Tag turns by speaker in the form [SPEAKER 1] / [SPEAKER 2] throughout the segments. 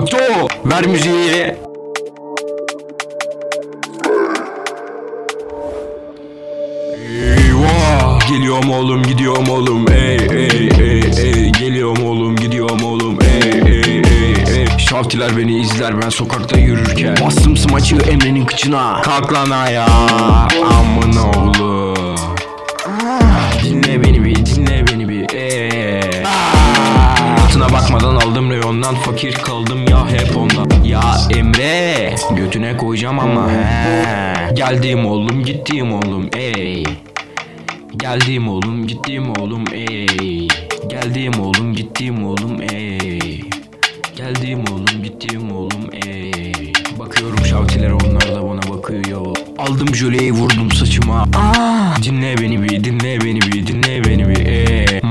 [SPEAKER 1] Akto ver müziği. Eyvah. Geliyorum oğlum gidiyorum oğlum. Ey ey ey ey. Geliyorum oğlum gidiyorum oğlum. Ey ey ey ey. Şavtiler beni izler ben sokakta yürürken. Bastım smaçı Emre'nin kıçına. Kalk lan ayağa. Amın oğlu reyondan fakir kaldım ya hep ondan. Ya Emre götüne koyacağım ama he. Geldim oğlum gittim oğlum ey. Geldim oğlum gittim oğlum ey. Geldim oğlum gittim oğlum ey. Geldim oğlum gittim oğlum ey. Bakıyorum şavtilere onlar da bana bakıyor. Aldım jöleyi vurdum saçıma. Aa, dinle beni bir dinle beni bir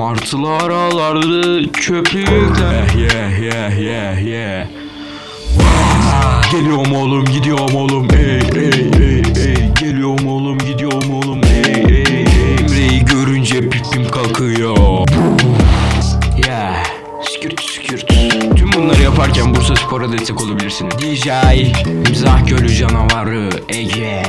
[SPEAKER 1] ey Martılar ağlardı çöplükte Yeah yeah yeah yeah. Ah, Geliyorum oğlum gidiyorum oğlum. Ey ey ey ey. Geliyorum oğlum gidiyorum oğlum. Ey ey ey Emre'yi görünce pipim kalkıyor. Yeah. Skürt skürt. Tüm bunları yaparken Bursa Spor'a destek olabilirsiniz. DJ Mizah Gölü canavarı. Ege